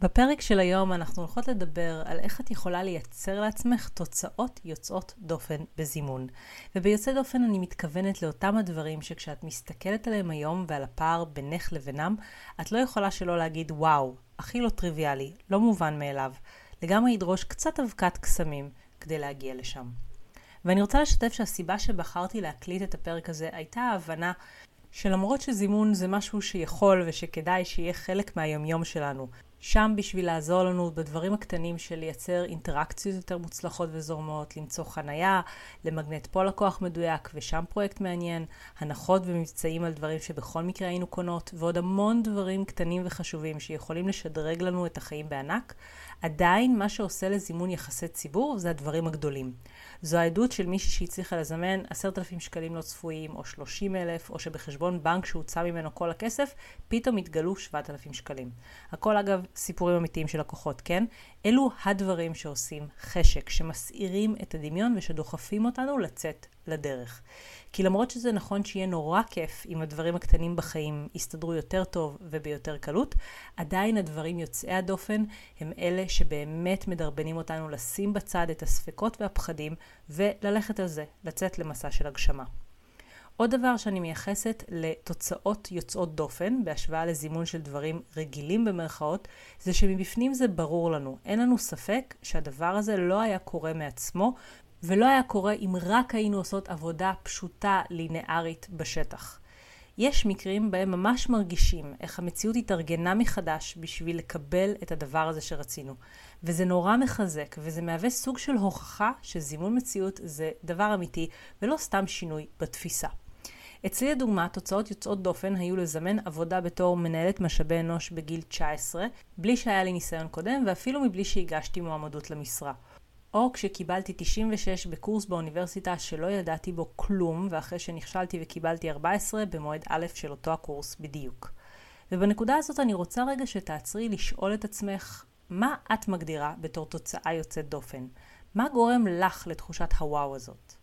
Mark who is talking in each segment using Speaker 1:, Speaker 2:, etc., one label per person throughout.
Speaker 1: בפרק של היום אנחנו הולכות לדבר על איך את יכולה לייצר לעצמך תוצאות יוצאות דופן בזימון. וביוצא דופן אני מתכוונת לאותם הדברים שכשאת מסתכלת עליהם היום ועל הפער בינך לבינם, את לא יכולה שלא להגיד וואו, הכי לא טריוויאלי, לא מובן מאליו. לגמרי ידרוש קצת אבקת קסמים כדי להגיע לשם. ואני רוצה לשתף שהסיבה שבחרתי להקליט את הפרק הזה הייתה ההבנה שלמרות שזימון זה משהו שיכול ושכדאי שיהיה חלק מהיומיום שלנו, שם בשביל לעזור לנו בדברים הקטנים של לייצר אינטראקציות יותר מוצלחות וזורמות, למצוא חנייה, למגנט פה לקוח מדויק ושם פרויקט מעניין, הנחות ומבצעים על דברים שבכל מקרה היינו קונות, ועוד המון דברים קטנים וחשובים שיכולים לשדרג לנו את החיים בענק, עדיין מה שעושה לזימון יחסי ציבור זה הדברים הגדולים. זו העדות של מישהי שהצליחה לזמן עשרת אלפים שקלים לא צפויים, או שלושים אלף, או שבחשבון בנק שהוצא ממנו כל הכסף, פתאום התגלו שבעת אלפים שקלים. הכל אגב סיפורים אמיתיים של לקוחות, כן? אלו הדברים שעושים חשק, שמסעירים את הדמיון ושדוחפים אותנו לצאת לדרך. כי למרות שזה נכון שיהיה נורא כיף אם הדברים הקטנים בחיים יסתדרו יותר טוב וביותר קלות, עדיין הדברים יוצאי הדופן הם אלה שבאמת מדרבנים אותנו לשים בצד את הספקות והפחדים וללכת על זה, לצאת למסע של הגשמה. עוד דבר שאני מייחסת לתוצאות יוצאות דופן, בהשוואה לזימון של דברים רגילים במרכאות, זה שמבפנים זה ברור לנו. אין לנו ספק שהדבר הזה לא היה קורה מעצמו, ולא היה קורה אם רק היינו עושות עבודה פשוטה, לינארית, בשטח. יש מקרים בהם ממש מרגישים איך המציאות התארגנה מחדש בשביל לקבל את הדבר הזה שרצינו. וזה נורא מחזק, וזה מהווה סוג של הוכחה שזימון מציאות זה דבר אמיתי, ולא סתם שינוי בתפיסה. אצלי לדוגמה, תוצאות יוצאות דופן היו לזמן עבודה בתור מנהלת משאבי אנוש בגיל 19, בלי שהיה לי ניסיון קודם, ואפילו מבלי שהגשתי מועמדות למשרה. או כשקיבלתי 96 בקורס באוניברסיטה שלא ידעתי בו כלום, ואחרי שנכשלתי וקיבלתי 14 במועד א' של אותו הקורס בדיוק. ובנקודה הזאת אני רוצה רגע שתעצרי לשאול את עצמך, מה את מגדירה בתור תוצאה יוצאת דופן? מה גורם לך לתחושת הוואו הזאת?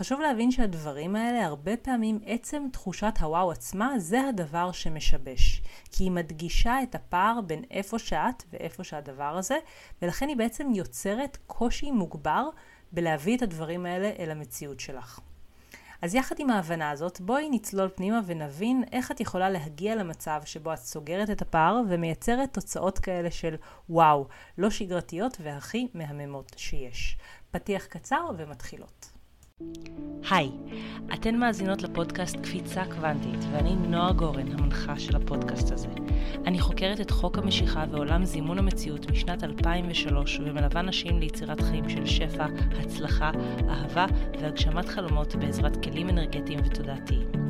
Speaker 1: חשוב להבין שהדברים האלה, הרבה פעמים עצם תחושת הוואו עצמה, זה הדבר שמשבש. כי היא מדגישה את הפער בין איפה שאת ואיפה שהדבר הזה, ולכן היא בעצם יוצרת קושי מוגבר בלהביא את הדברים האלה אל המציאות שלך. אז יחד עם ההבנה הזאת, בואי נצלול פנימה ונבין איך את יכולה להגיע למצב שבו את סוגרת את הפער ומייצרת תוצאות כאלה של וואו, לא שגרתיות והכי מהממות שיש. פתיח קצר ומתחילות. היי, אתן מאזינות לפודקאסט קפיצה קוונטית, ואני נועה גורן, המנחה של הפודקאסט הזה. אני חוקרת את חוק המשיכה ועולם זימון המציאות משנת 2003, ומלווה נשים ליצירת חיים של שפע, הצלחה, אהבה והגשמת חלומות בעזרת כלים אנרגטיים ותודעתיים.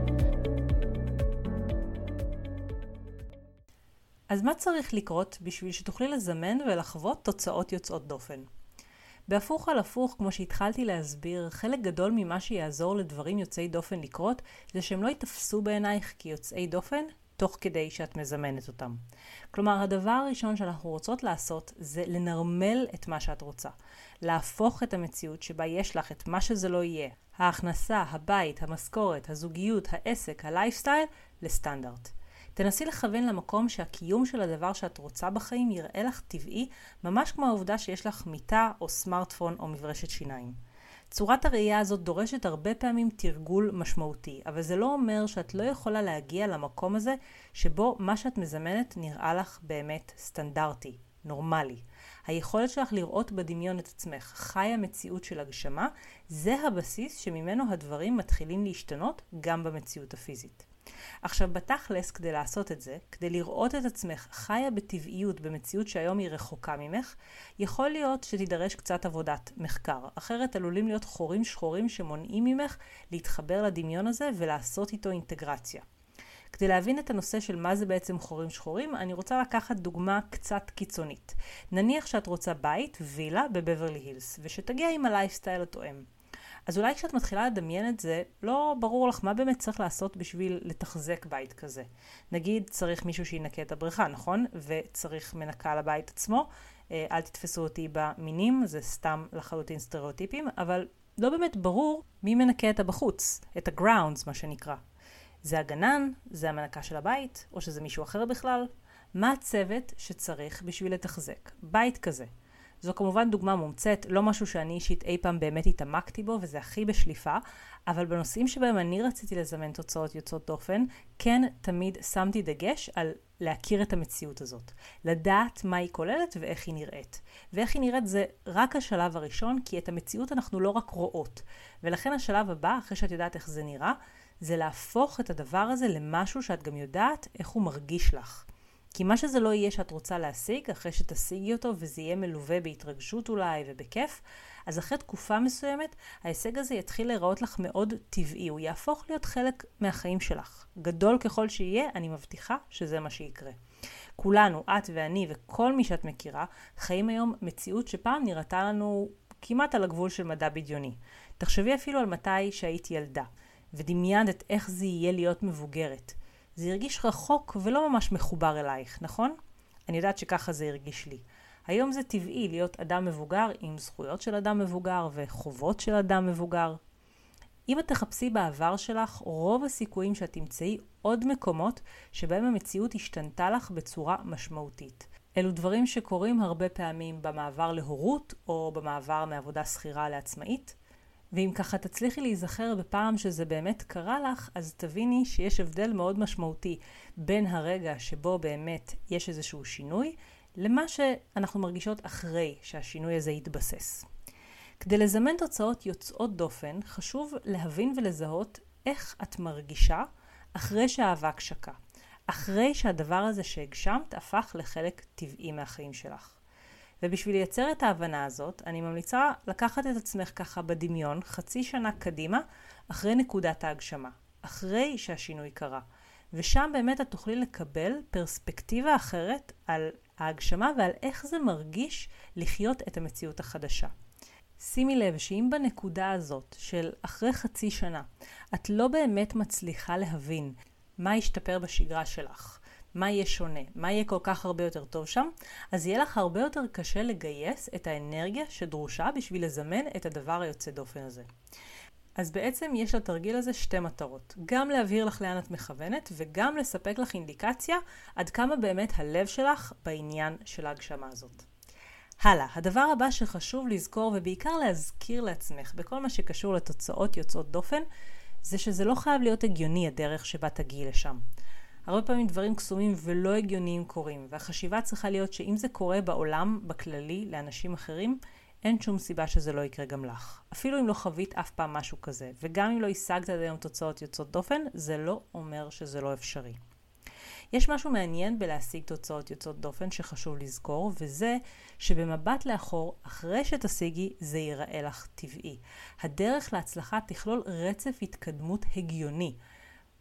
Speaker 1: אז מה צריך לקרות בשביל שתוכלי לזמן ולחוות תוצאות יוצאות דופן? בהפוך על הפוך, כמו שהתחלתי להסביר, חלק גדול ממה שיעזור לדברים יוצאי דופן לקרות, זה שהם לא ייתפסו בעינייך כיוצאי דופן, תוך כדי שאת מזמנת אותם. כלומר, הדבר הראשון שאנחנו רוצות לעשות זה לנרמל את מה שאת רוצה. להפוך את המציאות שבה יש לך את מה שזה לא יהיה, ההכנסה, הבית, המשכורת, הזוגיות, העסק, הלייפסטייל, לסטנדרט. תנסי לכוון למקום שהקיום של הדבר שאת רוצה בחיים יראה לך טבעי, ממש כמו העובדה שיש לך מיטה או סמארטפון או מברשת שיניים. צורת הראייה הזאת דורשת הרבה פעמים תרגול משמעותי, אבל זה לא אומר שאת לא יכולה להגיע למקום הזה שבו מה שאת מזמנת נראה לך באמת סטנדרטי, נורמלי. היכולת שלך לראות בדמיון את עצמך חיה מציאות של הגשמה, זה הבסיס שממנו הדברים מתחילים להשתנות גם במציאות הפיזית. עכשיו בתכלס כדי לעשות את זה, כדי לראות את עצמך חיה בטבעיות במציאות שהיום היא רחוקה ממך, יכול להיות שתידרש קצת עבודת מחקר, אחרת עלולים להיות חורים שחורים שמונעים ממך להתחבר לדמיון הזה ולעשות איתו אינטגרציה. כדי להבין את הנושא של מה זה בעצם חורים שחורים, אני רוצה לקחת דוגמה קצת קיצונית. נניח שאת רוצה בית, וילה, בבברלי הילס, ושתגיע עם הלייפסטייל התואם. אז אולי כשאת מתחילה לדמיין את זה, לא ברור לך מה באמת צריך לעשות בשביל לתחזק בית כזה. נגיד צריך מישהו שינקה את הבריכה, נכון? וצריך מנקה לבית עצמו. אה, אל תתפסו אותי במינים, זה סתם לחלוטין סטריאוטיפים, אבל לא באמת ברור מי מנקה את הבחוץ, את ה-grounds מה שנקרא. זה הגנן, זה המנקה של הבית, או שזה מישהו אחר בכלל? מה הצוות שצריך בשביל לתחזק בית כזה? זו כמובן דוגמה מומצאת, לא משהו שאני אישית אי פעם באמת התעמקתי בו, וזה הכי בשליפה, אבל בנושאים שבהם אני רציתי לזמן תוצאות יוצאות דופן, כן תמיד שמתי דגש על להכיר את המציאות הזאת. לדעת מה היא כוללת ואיך היא נראית. ואיך היא נראית זה רק השלב הראשון, כי את המציאות אנחנו לא רק רואות. ולכן השלב הבא, אחרי שאת יודעת איך זה נראה, זה להפוך את הדבר הזה למשהו שאת גם יודעת איך הוא מרגיש לך. כי מה שזה לא יהיה שאת רוצה להשיג, אחרי שתשיגי אותו וזה יהיה מלווה בהתרגשות אולי ובכיף, אז אחרי תקופה מסוימת, ההישג הזה יתחיל להיראות לך מאוד טבעי, הוא יהפוך להיות חלק מהחיים שלך. גדול ככל שיהיה, אני מבטיחה שזה מה שיקרה. כולנו, את ואני וכל מי שאת מכירה, חיים היום מציאות שפעם נראתה לנו כמעט על הגבול של מדע בדיוני. תחשבי אפילו על מתי שהיית ילדה, ודמיינת איך זה יהיה להיות מבוגרת. זה הרגיש רחוק ולא ממש מחובר אלייך, נכון? אני יודעת שככה זה הרגיש לי. היום זה טבעי להיות אדם מבוגר עם זכויות של אדם מבוגר וחובות של אדם מבוגר. אם את תחפשי בעבר שלך, רוב הסיכויים שאת תמצאי עוד מקומות שבהם המציאות השתנתה לך בצורה משמעותית. אלו דברים שקורים הרבה פעמים במעבר להורות או במעבר מעבודה שכירה לעצמאית. ואם ככה תצליחי להיזכר בפעם שזה באמת קרה לך, אז תביני שיש הבדל מאוד משמעותי בין הרגע שבו באמת יש איזשהו שינוי, למה שאנחנו מרגישות אחרי שהשינוי הזה יתבסס. כדי לזמן תוצאות יוצאות דופן, חשוב להבין ולזהות איך את מרגישה אחרי שהאבק שקע. אחרי שהדבר הזה שהגשמת הפך לחלק טבעי מהחיים שלך. ובשביל לייצר את ההבנה הזאת, אני ממליצה לקחת את עצמך ככה בדמיון חצי שנה קדימה, אחרי נקודת ההגשמה, אחרי שהשינוי קרה. ושם באמת את תוכלי לקבל פרספקטיבה אחרת על ההגשמה ועל איך זה מרגיש לחיות את המציאות החדשה. שימי לב שאם בנקודה הזאת של אחרי חצי שנה את לא באמת מצליחה להבין מה ישתפר בשגרה שלך, מה יהיה שונה, מה יהיה כל כך הרבה יותר טוב שם, אז יהיה לך הרבה יותר קשה לגייס את האנרגיה שדרושה בשביל לזמן את הדבר היוצא דופן הזה. אז בעצם יש לתרגיל הזה שתי מטרות. גם להבהיר לך לאן את מכוונת, וגם לספק לך אינדיקציה עד כמה באמת הלב שלך בעניין של ההגשמה הזאת. הלאה, הדבר הבא שחשוב לזכור ובעיקר להזכיר לעצמך בכל מה שקשור לתוצאות יוצאות דופן, זה שזה לא חייב להיות הגיוני הדרך שבה תגיעי לשם. הרבה פעמים דברים קסומים ולא הגיוניים קורים, והחשיבה צריכה להיות שאם זה קורה בעולם, בכללי, לאנשים אחרים, אין שום סיבה שזה לא יקרה גם לך. אפילו אם לא חווית אף פעם משהו כזה, וגם אם לא השגת עד היום תוצאות יוצאות דופן, זה לא אומר שזה לא אפשרי. יש משהו מעניין בלהשיג תוצאות יוצאות דופן שחשוב לזכור, וזה שבמבט לאחור, אחרי שתשיגי, זה ייראה לך טבעי. הדרך להצלחה תכלול רצף התקדמות הגיוני.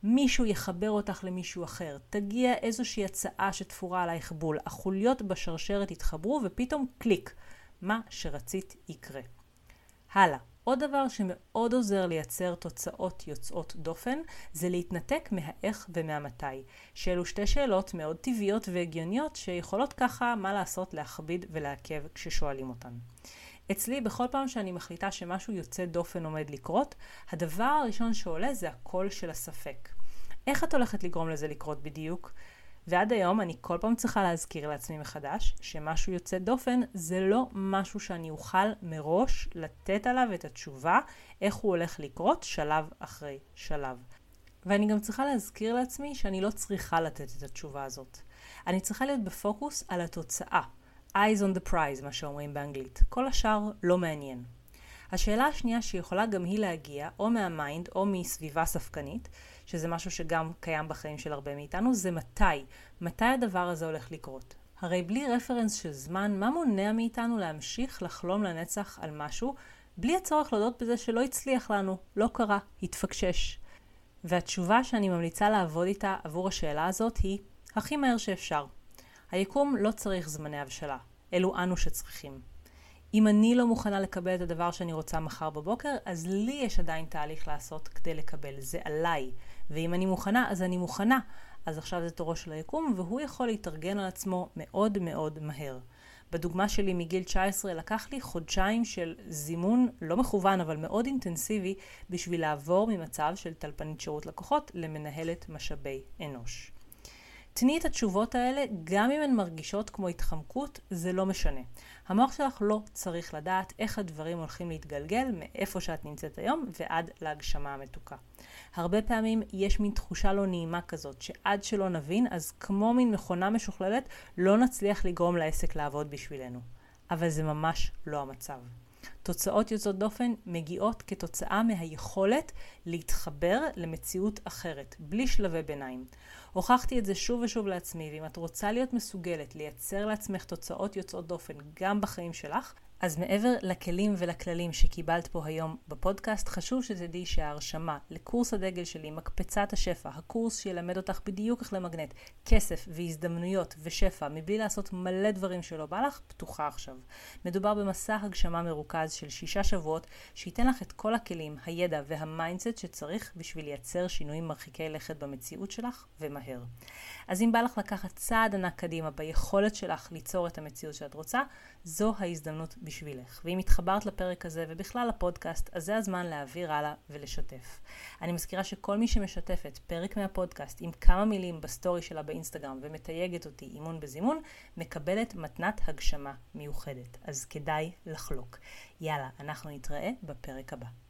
Speaker 1: מישהו יחבר אותך למישהו אחר, תגיע איזושהי הצעה שתפורה עלייך בול, החוליות בשרשרת יתחברו ופתאום קליק. מה שרצית יקרה. הלאה. עוד דבר שמאוד עוזר לייצר תוצאות יוצאות דופן, זה להתנתק מהאיך ומהמתי, שאלו שתי שאלות מאוד טבעיות והגיוניות שיכולות ככה, מה לעשות, להכביד ולעכב כששואלים אותן. אצלי, בכל פעם שאני מחליטה שמשהו יוצא דופן עומד לקרות, הדבר הראשון שעולה זה הקול של הספק. איך את הולכת לגרום לזה לקרות בדיוק? ועד היום אני כל פעם צריכה להזכיר לעצמי מחדש שמשהו יוצא דופן זה לא משהו שאני אוכל מראש לתת עליו את התשובה איך הוא הולך לקרות שלב אחרי שלב. ואני גם צריכה להזכיר לעצמי שאני לא צריכה לתת את התשובה הזאת. אני צריכה להיות בפוקוס על התוצאה. Eyes on the prize, מה שאומרים באנגלית. כל השאר לא מעניין. השאלה השנייה שיכולה גם היא להגיע או מהמיינד או מסביבה ספקנית, שזה משהו שגם קיים בחיים של הרבה מאיתנו, זה מתי. מתי הדבר הזה הולך לקרות? הרי בלי רפרנס של זמן, מה מונע מאיתנו להמשיך לחלום לנצח על משהו, בלי הצורך להודות בזה שלא הצליח לנו, לא קרה, התפקשש. והתשובה שאני ממליצה לעבוד איתה עבור השאלה הזאת היא הכי מהר שאפשר. היקום לא צריך זמני הבשלה, אלו אנו שצריכים. אם אני לא מוכנה לקבל את הדבר שאני רוצה מחר בבוקר, אז לי יש עדיין תהליך לעשות כדי לקבל. זה עליי. ואם אני מוכנה, אז אני מוכנה. אז עכשיו זה תורו של היקום, והוא יכול להתארגן על עצמו מאוד מאוד מהר. בדוגמה שלי מגיל 19 לקח לי חודשיים של זימון לא מכוון אבל מאוד אינטנסיבי בשביל לעבור ממצב של טלפנית שירות לקוחות למנהלת משאבי אנוש. תני את התשובות האלה, גם אם הן מרגישות כמו התחמקות, זה לא משנה. המוח שלך לא צריך לדעת איך הדברים הולכים להתגלגל מאיפה שאת נמצאת היום ועד להגשמה המתוקה. הרבה פעמים יש מין תחושה לא נעימה כזאת, שעד שלא נבין, אז כמו מין מכונה משוכללת, לא נצליח לגרום לעסק לעבוד בשבילנו. אבל זה ממש לא המצב. תוצאות יוצאות דופן מגיעות כתוצאה מהיכולת להתחבר למציאות אחרת, בלי שלבי ביניים. הוכחתי את זה שוב ושוב לעצמי, ואם את רוצה להיות מסוגלת לייצר לעצמך תוצאות יוצאות דופן גם בחיים שלך, אז מעבר לכלים ולכללים שקיבלת פה היום בפודקאסט, חשוב שתדעי שההרשמה לקורס הדגל שלי, מקפצת השפע, הקורס שילמד אותך בדיוק איך למגנט כסף והזדמנויות ושפע, מבלי לעשות מלא דברים שלא בא לך, פתוחה עכשיו. מדובר במסע הגשמה מרוכז של שישה שבועות, שייתן לך את כל הכלים, הידע וה mindset שצריך בשביל לייצר שינויים מרחיקי לכת במציאות שלך, ומהר. אז אם בא לך לקחת צעד ענק קדימה ביכולת שלך ליצור את המציאות שאת רוצה, זו ההזדמנות בשבילך. ואם התחברת לפרק הזה ובכלל לפודקאסט, אז זה הזמן להעביר הלאה ולשתף. אני מזכירה שכל מי שמשתפת פרק מהפודקאסט עם כמה מילים בסטורי שלה באינסטגרם ומתייגת אותי אימון בזימון, מקבלת מתנת הגשמה מיוחדת. אז כדאי לחלוק. יאללה, אנחנו נתראה בפרק הבא.